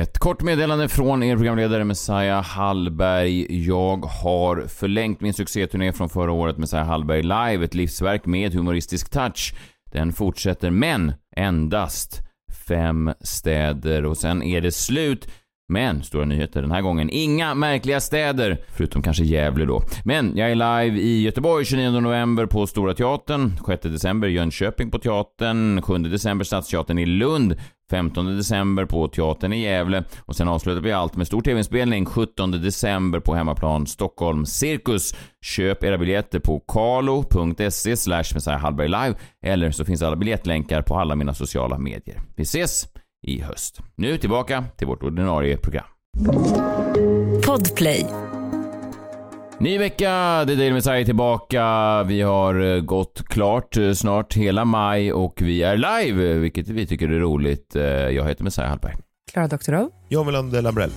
Ett kort meddelande från er programledare Messiah Hallberg. Jag har förlängt min succéturné från förra året Messiah Hallberg live, ett livsverk med humoristisk touch. Den fortsätter, men endast fem städer och sen är det slut. Men, stora nyheter den här gången, inga märkliga städer, förutom kanske Gävle då. Men jag är live i Göteborg 29 november på Stora Teatern, 6 december Jönköping på Teatern, 7 december Stadsteatern i Lund, 15 december på Teatern i Gävle och sen avslutar vi allt med stor tv-inspelning 17 december på hemmaplan Stockholm Cirkus. Köp era biljetter på kalo.se slash Hallberg live eller så finns alla biljettlänkar på alla mina sociala medier. Vi ses i höst. Nu tillbaka till vårt ordinarie program. Podplay. Ny vecka, The Daily Messiah tillbaka. Vi har eh, gått klart eh, snart hela maj och vi är live, vilket vi tycker är roligt. Eh, Jag heter Messiah Hallberg. Klara Doktorov. John Melander Lambrell.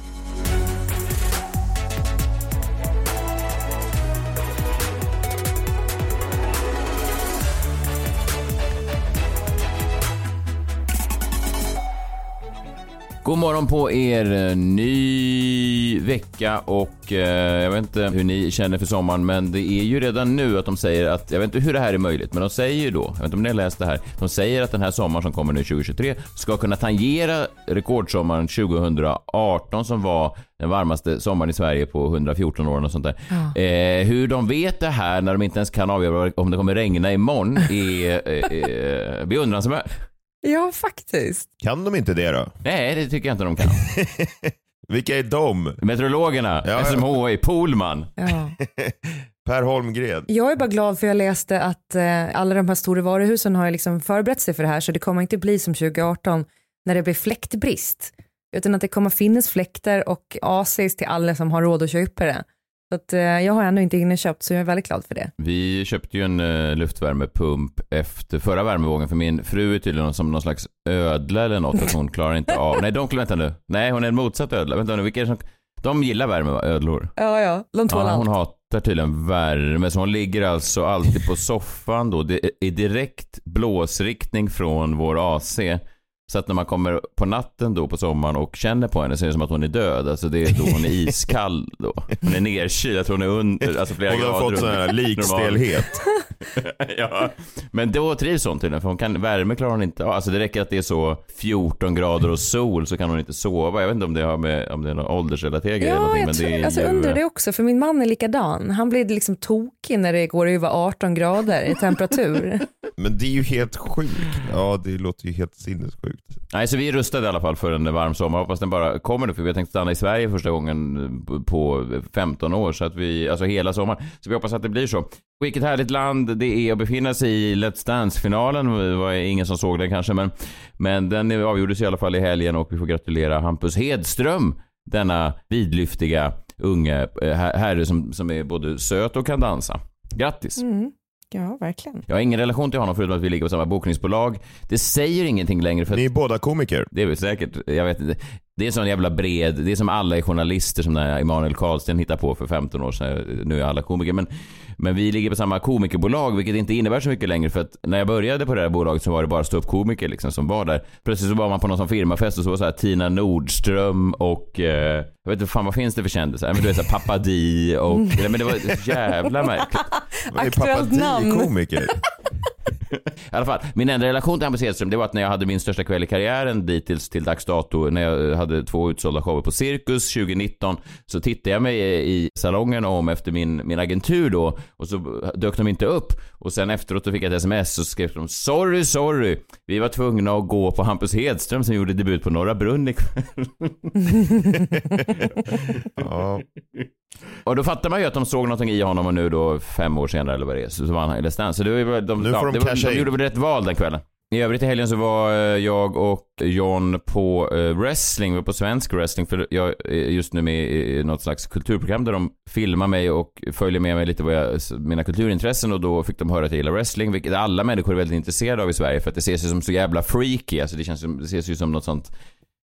God morgon på er. Ny vecka och eh, jag vet inte hur ni känner för sommaren men det är ju redan nu att de säger att, jag vet inte hur det här är möjligt, men de säger ju då, jag vet inte om ni har läst det här, de säger att den här sommaren som kommer nu 2023 ska kunna tangera rekordsommaren 2018 som var den varmaste sommaren i Sverige på 114 år och sånt där. Eh, hur de vet det här när de inte ens kan avgöra om det kommer regna imorgon är eh, eh, beundransvärt. Ja, faktiskt. Kan de inte det då? Nej, det tycker jag inte de kan. Vilka är de? Meteorologerna, Ja, ja. SMHI, Polman. Ja. Per Holmgren. Jag är bara glad för jag läste att eh, alla de här stora varuhusen har liksom förberett sig för det här så det kommer inte bli som 2018 när det blir fläktbrist. Utan att det kommer finnas fläktar och ACs till alla som har råd att köpa det. Så att, eh, jag har ännu inte inköpt så jag är väldigt glad för det. Vi köpte ju en uh, luftvärmepump efter förra värmevågen för min fru är tydligen som någon slags ödla eller något att hon klarar inte av. Nej, de, vänta nu. Nej, hon är en motsatt ödla. Vänta nu, vilka är det som... De gillar värme, va? ödlor. Ja, ja, de tål Ja, allt. hon hatar tydligen värme, så hon ligger alltså alltid på soffan då. Det är i direkt blåsriktning från vår AC. Så att när man kommer på natten då på sommaren och känner på henne så är det som att hon är död. Alltså det är då hon är iskall då. Hon är nerkyld, jag tror hon är under, alltså flera Hon har grader fått sån här likstelhet. ja, men då trivs hon tydligen för hon kan, värme klarar hon inte. Alltså det räcker att det är så 14 grader och sol så kan hon inte sova. Jag vet inte om det har med, om det är någon åldersrelaterad grej eller Ja, någonting. jag, Men tror, det är alltså, ju, jag undrar det också, för min man är likadan. Han blir liksom tokig när det går över 18 grader i temperatur. Men det är ju helt sjukt. Ja, det låter ju helt sinnessjukt. Nej, så vi är rustade i alla fall för en varm sommar. Hoppas den bara kommer nu, för vi har tänkt stanna i Sverige första gången på 15 år, så att vi, alltså hela sommaren. Så vi hoppas att det blir så. Vilket härligt land det är att befinna sig i Let's Dance-finalen. Det var ingen som såg den kanske, men, men den avgjordes i alla fall i helgen och vi får gratulera Hampus Hedström, denna vidlyftiga unge eh, her- herre som, som är både söt och kan dansa. Grattis! Mm. Ja, verkligen. Jag har ingen relation till honom förutom att vi ligger på samma bokningsbolag. Det säger ingenting längre för Ni är båda komiker. det är väl säkert, jag vet inte. Det är sån jävla bred, det är som alla är journalister som när Emanuel Karlsten hittade på för 15 år sedan. Nu är alla komiker. Men, men vi ligger på samma komikerbolag, vilket inte innebär så mycket längre. För att när jag började på det här bolaget så var det bara ståuppkomiker liksom som var där. Plötsligt så var man på någon sån firmafest och så var så här Tina Nordström och eh, jag vet inte fan vad finns det för kändisar? Men du vet såhär Pappa Di och, nej, men det var jävla märkligt. Aktuellt namn. komiker? I alla fall, min enda relation till Hampus Hedström det var att när jag hade min största kväll i karriären dittills till dags dato, när jag hade två utsålda shower på Cirkus 2019, så tittade jag mig i salongen om efter min, min agentur då och så dök de inte upp. Och sen efteråt då fick jag ett sms och skrev de “Sorry, sorry, vi var tvungna att gå på Hampus Hedström som gjorde debut på Norra Brunn ikväll." Ja. Och då fattar man ju att de såg någonting i honom och nu då fem år senare eller vad det är så vann han i Let's Dance. Så det var de, Nu får de det var, de gjorde väl rätt val den kvällen. I övrigt i helgen så var eh, jag och John på eh, wrestling, vi var på svensk wrestling för jag är just nu med i något slags kulturprogram där de filmar mig och följer med mig lite vad jag, mina kulturintressen och då fick de höra att jag gillar wrestling, vilket alla människor är väldigt intresserade av i Sverige för att det ses ju som så jävla freaky, alltså det känns som, det ses ju som något sånt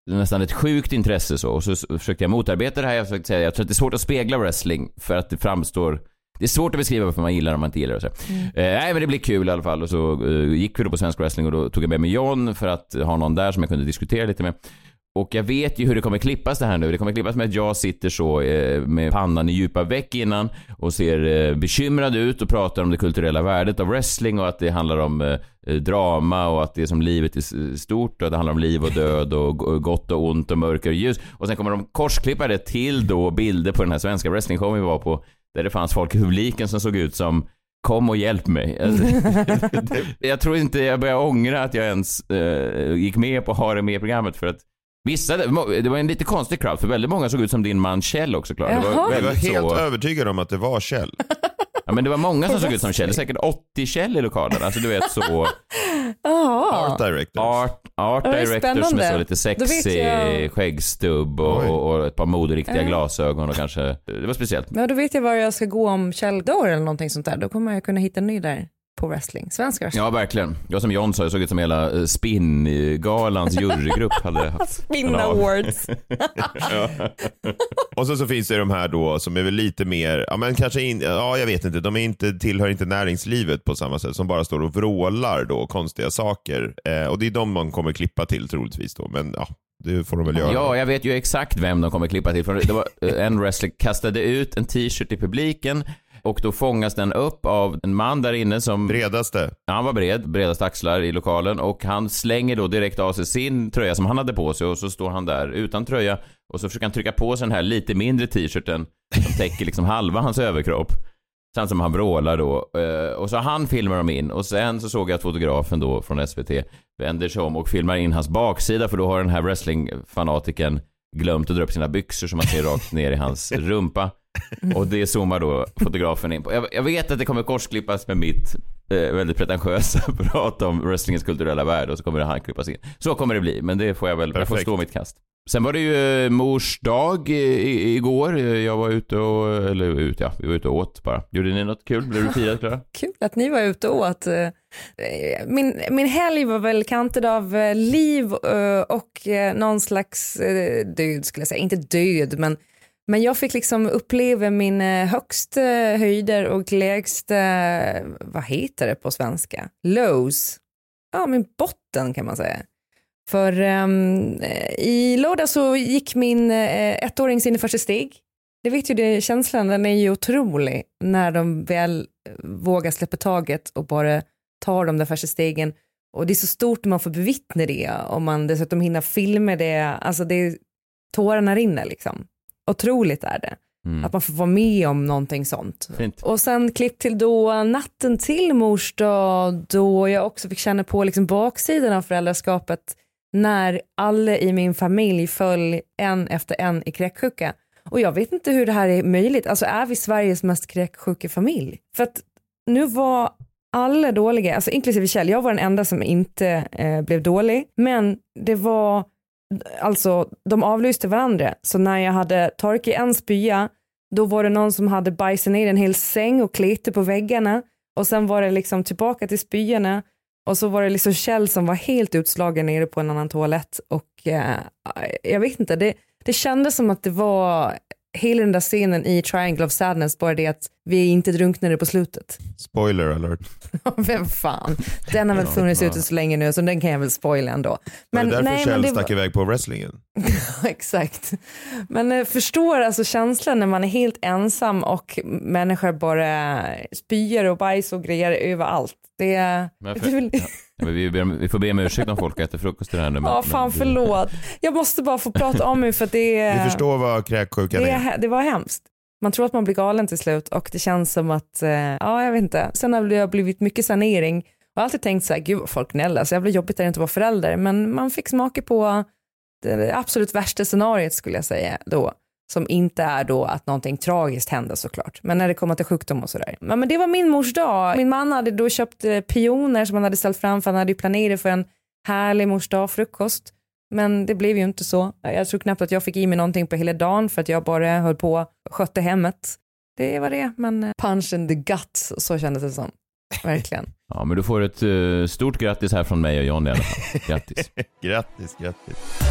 nästan ett sjukt intresse så. Och så försökte jag motarbeta det här. Jag försökte säga, jag tror att det är svårt att spegla wrestling för att det framstår det är svårt att beskriva varför man gillar och man inte gillar och så. Eh, nej men det blir kul i alla fall och så eh, gick vi då på svensk wrestling och då tog jag med mig John för att ha någon där som jag kunde diskutera lite med. Och jag vet ju hur det kommer klippas det här nu. Det kommer klippas med att jag sitter så eh, med pannan i djupa veck innan och ser eh, bekymrad ut och pratar om det kulturella värdet av wrestling och att det handlar om eh, drama och att det är som livet är stort och det handlar om liv och död och gott och ont och mörker och ljus. Och sen kommer de korsklippa det till då bilder på den här svenska wrestlingshowen vi var på där det fanns folk i publiken som såg ut som Kom och hjälp mig. jag tror inte jag börjar ångra att jag ens uh, gick med på att ha det med i programmet för att Vissa, det var en lite konstig crowd för väldigt många såg ut som din man Kjell också Klara. Det var, jag var helt så... övertygad om att det var Kjell. Ja men det var många som såg ut som Kjell, säkert 80 Kjell i lokalen. Alltså du vet så... Art directors. Art, art directors med så lite sexig skäggstubb och, och, ett par moderiktiga glasögon och kanske, det var speciellt. Ja då vet jag var jag ska gå om Kjell dör eller någonting sånt där. Då kommer jag kunna hitta en ny där på wrestling. Svensk wrestling. Ja, verkligen. Jag som John sa, jag såg ut som hela eh, Spin-galans jurygrupp hade haft. Spin Awards. ja. Och så, så finns det de här då som är väl lite mer, ja men kanske in, ja jag vet inte, de är inte, tillhör inte näringslivet på samma sätt, som bara står och vrålar då konstiga saker. Eh, och det är de man kommer klippa till troligtvis då, men ja, det får de väl göra. Ja, jag vet ju exakt vem de kommer klippa till. Det var, eh, en wrestler kastade ut en t-shirt i publiken och då fångas den upp av en man där inne som... Bredaste. Ja, han var bred, bredast axlar i lokalen och han slänger då direkt av sig sin tröja som han hade på sig och så står han där utan tröja och så försöker han trycka på sig den här lite mindre t-shirten som täcker liksom halva hans överkropp. Sen som han vrålar då. Eh, och så han filmar dem in och sen så såg jag att fotografen då från SVT vänder sig om och filmar in hans baksida för då har den här wrestlingfanatiken glömt att dra upp sina byxor som man ser rakt ner i hans rumpa. Och det zoomar då fotografen in på. Jag, jag vet att det kommer korsklippas med mitt eh, väldigt pretentiösa prat om wrestlingens kulturella värld och så kommer det han klippas in. Så kommer det bli, men det får jag väl, Perfekt. jag får stå mitt kast. Sen var det ju eh, mors dag i, igår. Jag var ute och, eller ut, ja, vi var ute och åt bara. Gjorde ni något kul? Blev du firad Klara? Kul att ni var ute och åt. Eh, min, min helg var väl kantad av eh, liv och någon slags död skulle jag säga. Inte död, men men jag fick liksom uppleva min eh, högsta eh, höjder och lägsta, eh, vad heter det på svenska? Lows. Ja, min botten kan man säga. För um, i lördag så gick min uh, ettåring sin första steg. Det vet ju det, känslan den är ju otrolig när de väl vågar släppa taget och bara tar de där första stegen. Och det är så stort när man får bevittna det och man dessutom hinner filma det. Alltså det, tårarna rinner liksom. Otroligt är det. Mm. Att man får vara med om någonting sånt. Fint. Och sen klipp till då natten till mors dag då jag också fick känna på liksom baksidan av föräldraskapet när alla i min familj föll en efter en i kräksjuka. Och jag vet inte hur det här är möjligt. Alltså är vi Sveriges mest kräksjuka familj? För att nu var alla dåliga, alltså inklusive Kjell, jag var den enda som inte eh, blev dålig. Men det var, alltså de avlyste varandra. Så när jag hade torkat en spya, då var det någon som hade bajsat ner en hel säng och kletat på väggarna. Och sen var det liksom tillbaka till spyorna och så var det liksom Kjell som var helt utslagen nere på en annan toalett och eh, jag vet inte, det, det kändes som att det var hela den där scenen i Triangle of Sadness, bara det att vi inte drunknade på slutet. Spoiler alert. Vem fan, den har väl funnits ute så länge nu så den kan jag väl spoila ändå. Men, var det därför nej, Kjell stack var... iväg på wrestlingen? Exakt. Men jag förstår alltså känslan när man är helt ensam och människor bara spyr och bajs och grejer överallt. Det, men för, det. Vi, vi, får be om ursäkt om folk äter frukost här nu. Men, ja, fan men, förlåt. Jag måste bara få prata om mig för att det är... Vi förstår vad kräksjukan det är. Det var hemskt. Man tror att man blir galen till slut och det känns som att, eh, ja jag vet inte. Sen har det blivit mycket sanering och alltid tänkt så här, gud vad folk gnäller, så jävla jobbigt är det inte att vara förälder. Men man fick smaka på det absolut värsta scenariet skulle jag säga då som inte är då att någonting tragiskt händer såklart. Men när det kommer till sjukdom och sådär. Ja, men det var min mors dag. Min man hade då köpt eh, pioner som han hade ställt fram för han hade ju planerat för en härlig mors dag frukost. Men det blev ju inte så. Jag tror knappt att jag fick i mig någonting på hela dagen för att jag bara höll på och skötte hemmet. Det var det, men eh, punch in the gut, så kändes det som. Verkligen. Ja, men du får ett uh, stort grattis här från mig och John i alla fall. Grattis. grattis, grattis.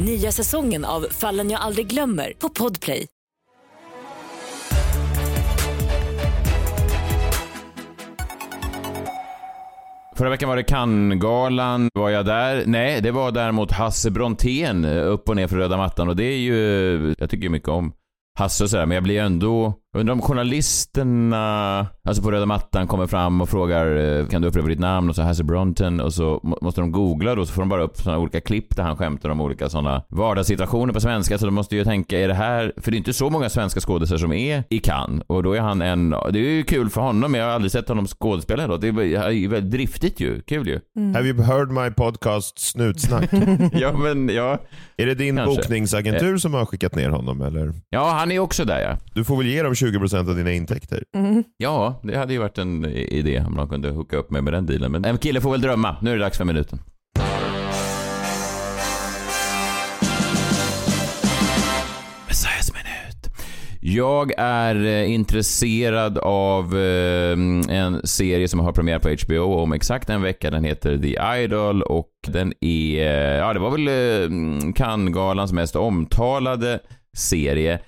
Nya säsongen av Fallen jag aldrig glömmer på Podplay. Förra veckan var det Cannes-galan. Var jag där? Nej, det var däremot Hasse Brontén eh, upp och ner för röda mattan och det är ju, jag tycker mycket om Hasse och sådär, men jag blir ändå Undrar om journalisterna, alltså på röda mattan, kommer fram och frågar eh, kan du upprepa ditt namn och så Hasse Bronten och så måste de googla då så får de bara upp sådana olika klipp där han skämtar om olika sådana vardagssituationer på svenska så de måste ju tänka är det här, för det är inte så många svenska skådespelare som är i Cannes och då är han en, det är ju kul för honom men jag har aldrig sett honom skådespela då. Det är väldigt driftigt ju, kul ju. Mm. Have you heard my podcast Snutsnack? ja men ja. Är det din Kanske. bokningsagentur som har skickat ner honom eller? Ja han är också där ja. Du får väl ge dem 20% av dina intäkter. Mm. Ja, det hade ju varit en idé om de kunde hooka upp mig med den dealen. Men en kille får väl drömma. Nu är det dags för minuten. Jag är eh, intresserad av eh, en serie som har premiär på HBO om exakt en vecka. Den heter The Idol och den är, eh, ja det var väl eh, Cannes-galans mest omtalade serie.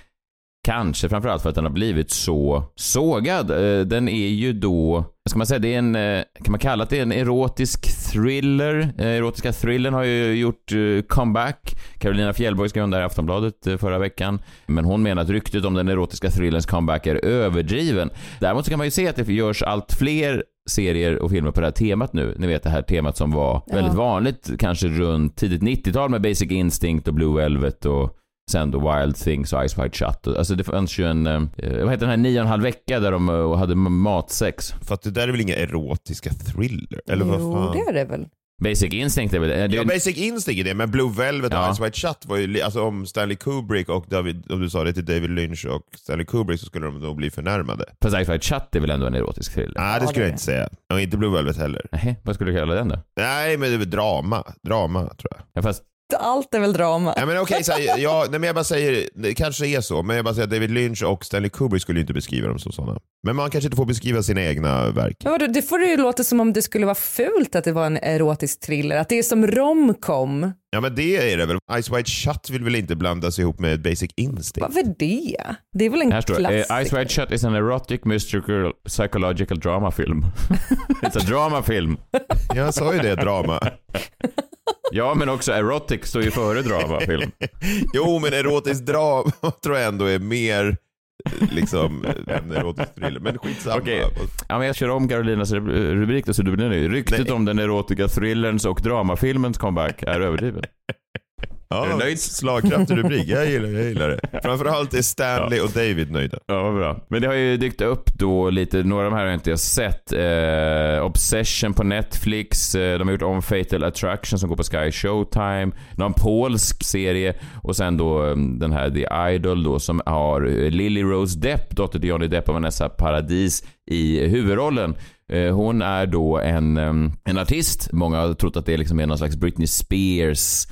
Kanske framförallt för att den har blivit så sågad. Eh, den är ju då, ska man säga, det är en, eh, kan man kalla det en erotisk thriller? Eh, erotiska thrillern har ju gjort comeback. Carolina Fjällborg skrev om det här i Aftonbladet förra veckan. Men hon menar att ryktet om den erotiska thrillerns comeback är överdriven. Däremot så kan man ju se att det görs allt fler serier och filmer på det här temat nu. Ni vet det här temat som var ja. väldigt vanligt kanske runt tidigt 90-tal med Basic Instinct och Blue Velvet och Sen då Wild Things och Ice White Shut. Alltså det fanns ju en, eh, vad heter den här nio och en halv vecka där de eh, hade matsex. För att det där är väl inga erotiska thriller? Eller vad fan? Jo, det är det väl. Basic Instinct är väl det? Ja, Basic Instinct är det, men Blue Velvet och Ice White Shut var ju, alltså om Stanley Kubrick och David, om du sa det till David Lynch och Stanley Kubrick så skulle de nog bli förnärmade. Fast Ice White Shut är väl ändå en erotisk thriller? Nej, det skulle jag inte säga. Och inte Blue Velvet heller. Nej, vad skulle du kalla den då? Nej, men det är väl drama. Drama, tror jag. Ja, fast allt är väl drama. Ja, men okej, okay, ja, nej, men jag bara säger, det kanske är så, men jag bara säger att David Lynch och Stanley Kubrick skulle inte beskriva dem som sådana. Men man kanske inte får beskriva sina egna verk. Ja, det får det ju låta som om det skulle vara fult att det var en erotisk thriller, att det är som romcom. Ja men det är det väl. Ice White Shut vill väl inte blandas ihop med Basic Instinct? Varför det? Det är väl en Här står klassiker? Uh, Ice White Shut is an erotic mystical psychological drama film. It's a drama film. Jag sa ju det, drama. Ja, men också erotic står ju före dramafilm. jo, men erotisk drama tror jag ändå är mer liksom en erotisk thriller. Men skitsamma. Okay. Ja, men jag kör om Carolinas rubrik då så du blir nöjd. Ryktet Nej. om den erotiska thrillerns och dramafilmens comeback är överdriven. Ja, är du nöjd? Slagkraftig rubrik. Jag gillar, jag gillar det. Framförallt är Stanley ja. och David nöjda. Ja, bra. Men det har ju dykt upp då lite, några av de här har jag inte sett. Eh, Obsession på Netflix, eh, de har gjort om Fatal Attraction som går på Sky Showtime, någon polsk serie och sen då eh, den här The Idol då som har eh, Lily Rose Depp, dotter till Johnny Depp och Vanessa Paradis i huvudrollen. Hon är då en, en artist. Många har trott att det liksom är någon slags Britney Spears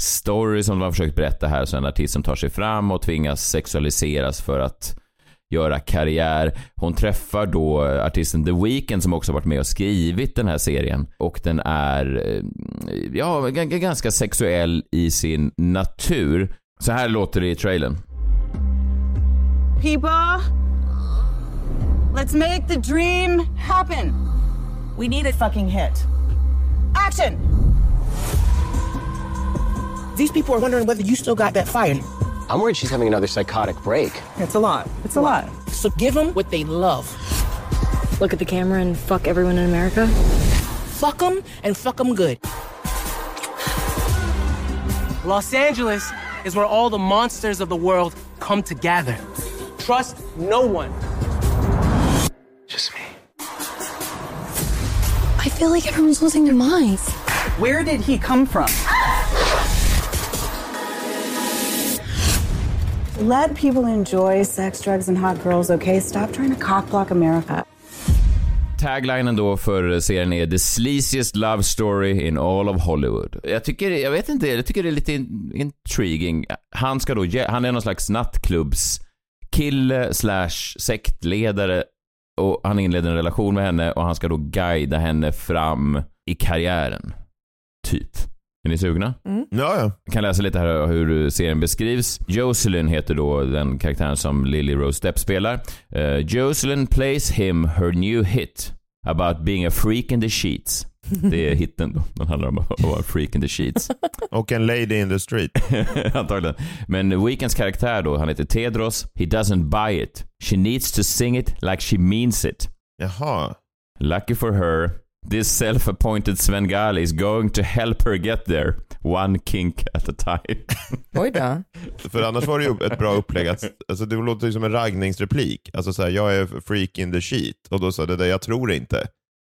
story som de har försökt berätta här. Så en artist som tar sig fram och tvingas sexualiseras för att göra karriär. Hon träffar då eh, artisten The Weeknd som också varit med och skrivit den här serien. Och den är, eh, ja, ganska sexuell i sin natur. Så här låter det i trailern. People, let's make the dream happen. We need a fucking hit. Action! These people are wondering whether you still got that fire. I'm worried she's having another psychotic break. It's a lot. It's a lot. So give them what they love. Look at the camera and fuck everyone in America? Fuck them and fuck them good. Los Angeles is where all the monsters of the world come to gather. Trust no one. Just me. I feel like everyone's losing their minds. Where did he come from? Let people enjoy sex, drugs, and hot girls, okay? Stop trying to cockblock America. Taglinen då för serien är “The sleaziest love story in all of Hollywood”. Jag tycker, jag vet inte, jag tycker det är lite in, intriguing. Han ska då, han är någon slags nattklubbskille slash sektledare och han inleder en relation med henne och han ska då guida henne fram i karriären. Typ. Är ni sugna? Ja, ja. Jag kan läsa lite här hur serien beskrivs. Jocelyn heter då den karaktären som Lily Rose Depp spelar. Uh, Jocelyn plays him her new hit about being a freak in the sheets. Det är hitten då. Den handlar om att vara freak in the sheets. Och en lady in the street. Antagligen. Men Weekends karaktär då, han heter Tedros. He doesn't buy it. She needs to sing it like she means it. Jaha. Lucky for her, this self-appointed Svengali is going to help her get there. One kink at a time. Oj då. För annars var det ju ett bra upplägg att, alltså det låter ju som en raggningsreplik. Alltså såhär, jag är freak in the sheet. Och då sa det där, jag tror inte.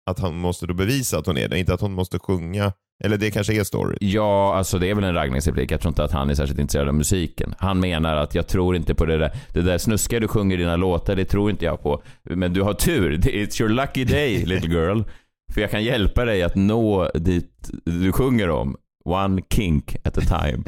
Att han måste då bevisa att hon är det, inte att hon måste sjunga. Eller det kanske är story. Ja, alltså det är väl en raggningsreplik. Jag tror inte att han är särskilt intresserad av musiken. Han menar att jag tror inte på det där, det där snuskiga du sjunger i dina låtar, det tror inte jag på. Men du har tur. It's your lucky day, little girl. För jag kan hjälpa dig att nå dit du sjunger om. One kink at a time.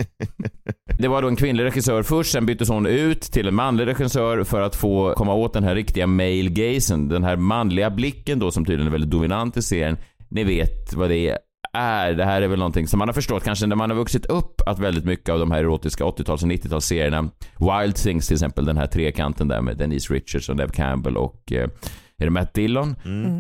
Det var då en kvinnlig regissör först, sen byttes hon ut till en manlig regissör för att få komma åt den här riktiga male gazen. Den här manliga blicken då som tydligen är väldigt dominant i serien. Ni vet vad det är. Det här är väl någonting som man har förstått kanske när man har vuxit upp att väldigt mycket av de här erotiska 80-tals och 90-talsserierna, Wild Things till exempel, den här trekanten där med Denise Richards och Neve Campbell och eh, är det Matt Dillon?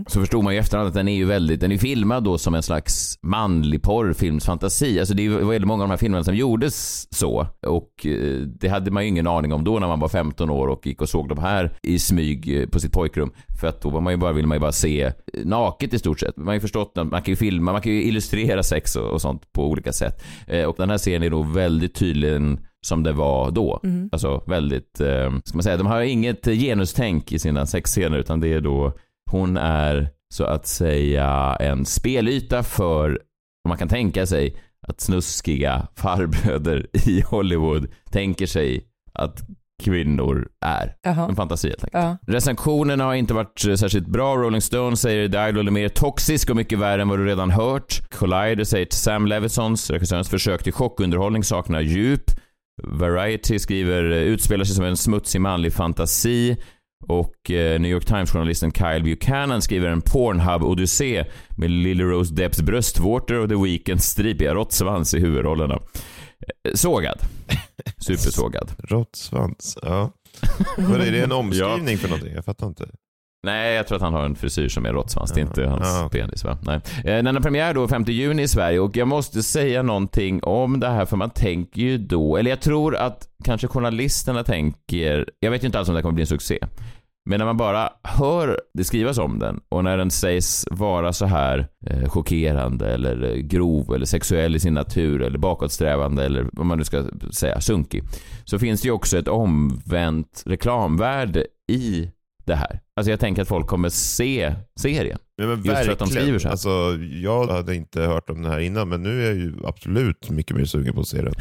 Så förstod man ju efterhand att den är ju väldigt, den är filmad då som en slags manlig porrfilmsfantasi. Alltså det är ju väldigt många av de här filmerna som gjordes så. Och eh, det hade man ju ingen aning om då när man var 15 år och gick och såg de här i smyg eh, på sitt pojkrum. För att då var man ju bara, ville man ju bara se eh, naket i stort sett. Man har ju förstått att man kan ju filma, man kan ju illustrera sex och, och sånt på olika sätt. Och den här serien är då väldigt tydligen som det var då. Mm. Alltså väldigt, eh, ska man säga, de har inget genustänk i sina sexscener utan det är då, hon är så att säga en spelyta för, om man kan tänka sig att snuskiga farbröder i Hollywood tänker sig att kvinnor är. Jaha. En fantasi helt enkelt. Ja. Recensionerna har inte varit eh, särskilt bra. Rolling Stone säger The Idol är mer toxisk och mycket värre än vad du redan hört. Collider säger att Sam Levinsons, regissörens försök till chockunderhållning saknar djup. Variety skriver eh, utspelar sig som en smutsig manlig fantasi. Och eh, New York Times-journalisten Kyle Buchanan skriver en Pornhub-odyssé med Lily Rose Depps bröstvårtor och The Weeknds stripiga råttsvans i huvudrollerna. Eh, Sågad. Supersågad. Råttsvans, ja. Vad är det en omskrivning för någonting? Jag fattar inte. Nej, jag tror att han har en frisyr som är råttsvans. Det är inte hans Ja, penis va? Nej. Eh, Den har premiär då 5 juni i Sverige och jag måste säga någonting om det här för man tänker ju då, eller jag tror att kanske journalisterna tänker, jag vet ju inte alls om det kommer bli en succé. Men när man bara hör det skrivas om den och när den sägs vara så här eh, chockerande eller eh, grov eller sexuell i sin natur eller bakåtsträvande eller vad man nu ska säga, sunkig. Så finns det ju också ett omvänt reklamvärde i det här. Alltså jag tänker att folk kommer se serien. Ja, men Just för att de verkligen. skriver så här. Alltså, jag hade inte hört om det här innan, men nu är jag ju absolut mycket mer sugen på att se den.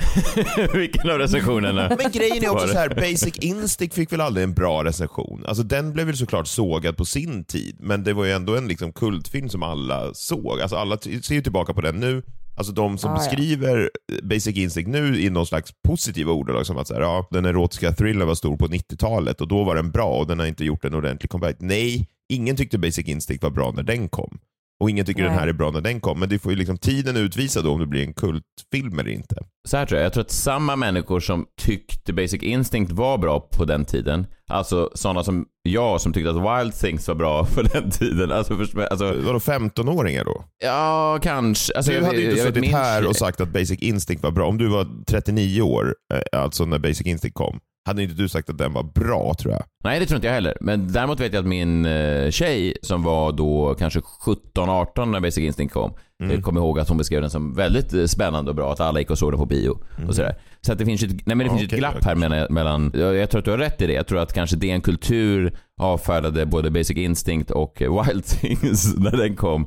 Vilken av recensionerna? Men grejen är också så här, Basic Instinct fick väl aldrig en bra recension. Alltså den blev väl såklart sågad på sin tid, men det var ju ändå en liksom kultfilm som alla såg. Alltså alla ser ju tillbaka på den nu. Alltså de som Ah, ja. beskriver Basic Instinct nu i någon slags positiva ordalag som att så här, ja, den erotiska thrillern var stor på 90-talet och då var den bra och den har inte gjort en ordentlig comeback. Nej, ingen tyckte Basic Instinct var bra när den kom. Och ingen tycker Nej. den här är bra när den kom. Men det får ju liksom tiden utvisa då om det blir en kultfilm eller inte. Så här tror jag. Jag tror att samma människor som tyckte Basic Instinct var bra på den tiden, alltså sådana som jag som tyckte att Wild Things var bra på den tiden. Alltså, för, alltså Vadå 15-åringar då? ja, kanske. Alltså, du jag- hade ju inte suttit här och sagt att Basic Instinct var bra. Om du var 39 år, eh, alltså när Basic Instinct kom, hade inte du sagt att den var bra tror jag. Nej, det tror inte jag heller. Men däremot vet jag att min eh, tjej som var då kanske 17-18 när Basic Instinct kom, Mm. eh, kom ihåg att hon beskrev den som väldigt eh, spännande och bra. Att alla gick och såg den på bio och sådär. Så att det finns ett, nej, men det finns Okej, ett glapp här jag, mellan, jag, jag tror att du har rätt i det. Jag tror att kanske det är en kultur avfärdade både Basic Instinct och Wild Things när den kom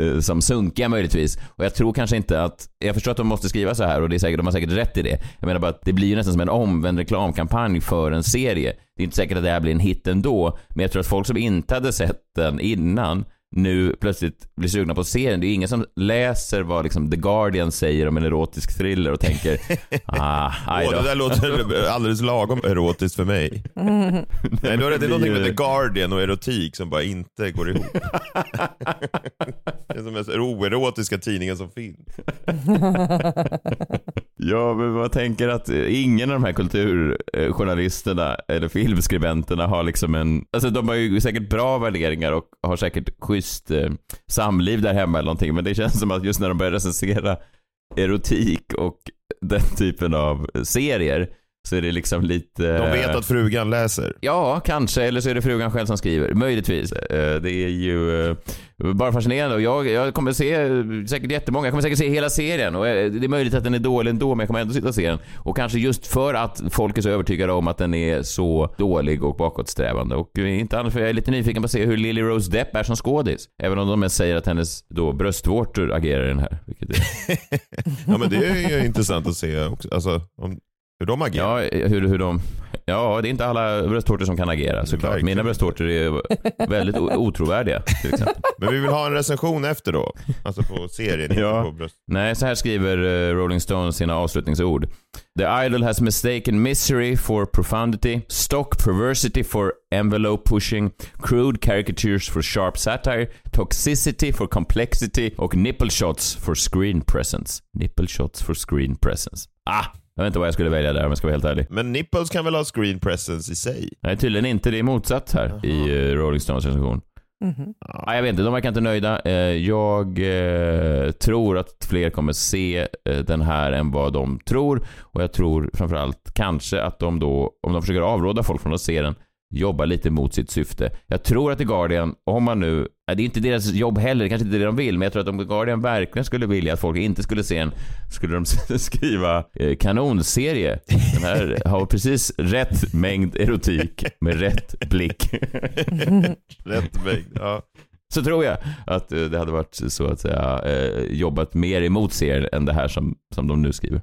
eh, som sunkiga möjligtvis. Och jag tror kanske inte att, jag förstår att de måste skriva så här och det är säkert, de har säkert rätt i det. Jag menar bara att det blir ju nästan som en omvänd reklamkampanj för en serie. Det är inte säkert att det här blir en hit ändå, men jag tror att folk som inte hade sett den innan nu plötsligt blir sugna på serien. Det är ingen som läser vad liksom The Guardian säger om en erotisk thriller och tänker ah, då. det där låter alldeles lagom erotiskt för mig. Nej, du har rätt, det är någonting med The Guardian och erotik som bara inte går ihop. det är den mest oerotiska tidningen som finns. Ja, men man tänker att eh, ingen av de här kulturjournalisterna eller filmskribenterna har liksom en... Alltså de har ju säkert bra värderingar och har säkert schysst eh, samliv där hemma eller någonting. Men det känns som att just när de börjar recensera erotik och den typen av serier så är det liksom lite... De vet att frugan läser. Ja, kanske. Eller så är det frugan själv som skriver. Möjligtvis. Eh, Det är ju eh, bara fascinerande. Och jag, jag kommer se eh, säkert jättemånga. Jag kommer säkert se hela serien. Och det är möjligt att den är dålig ändå, men jag kommer ändå sitta och se den. Och kanske just för att folk är så övertygade om att den är så dålig och bakåtsträvande. Och inte annars för jag är lite nyfiken på att se hur Lily Rose Depp är som skådis. Även om de mest säger att hennes då bröstvårtor agerar i den här. Vilket är... Ja men det är ju intressant att se också. Alltså, om, hur de agerar. Ja, hur, hur de... Ja, det är inte alla bröstvårtor som kan agera såklart. Verkligen. Mina bröstvårtor är väldigt otrovärdiga till exempel. Men vi vill ha en recension efter då. Alltså på serien, Ja. på bröst. Nej, så här skriver eh, Rolling Stones sina avslutningsord. The idol has mistaken misery for profundity, stock perversity for envelope pushing, crude caricatures for sharp satire, toxicity for complexity och nipple shots for screen presence. Nipple shots for screen presence. Ah! Jag vet inte vad jag skulle välja där om jag ska vara helt ärlig. Men nipples kan väl ha screen presence i sig? Nej, tydligen inte. Det är motsatt här i eh, Rolling Stones recension. Mhm. Ja, jag vet inte, de verkar inte nöjda. Eh, Jag eh, tror att fler kommer se eh, den här än vad de tror. Och jag tror framförallt kanske att de då, om de försöker avråda folk från att se den, jobbar lite mot sitt syfte. Jag tror att The Guardian, om man nu, det är inte deras jobb heller, kanske inte det de vill, men jag tror att om Guardian verkligen skulle vilja att folk inte skulle se den, skulle de skriva eh, kanonserie. Den här har precis rätt mängd erotik med rätt blick. Rätt mängd, ja. så tror jag att eh, det hade varit så att säga eh, jobbat mer emot serien än det här som, som de nu skriver.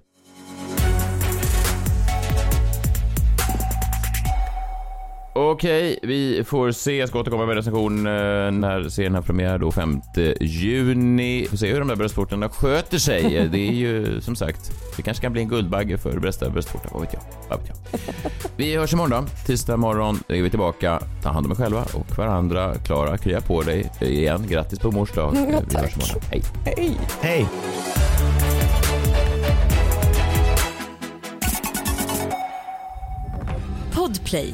Okej, vi får se. Jag ska återkomma med recension eh, när serien har premiär då 5 juni. Vi får se hur de där bröstvortorna sköter sig. Det är ju som sagt, det kanske kan bli en Guldbagge för bästa bröstvårta. Vad vet jag? Vad vet jag? Vi hörs imorgon då. Tisdag morgon är vi tillbaka. Ta hand om er själva och varandra. Klara, krya på dig igen. Grattis på mors dag. Ja, Vi hörs imorgon. Hej. Hej. Hej! Podplay,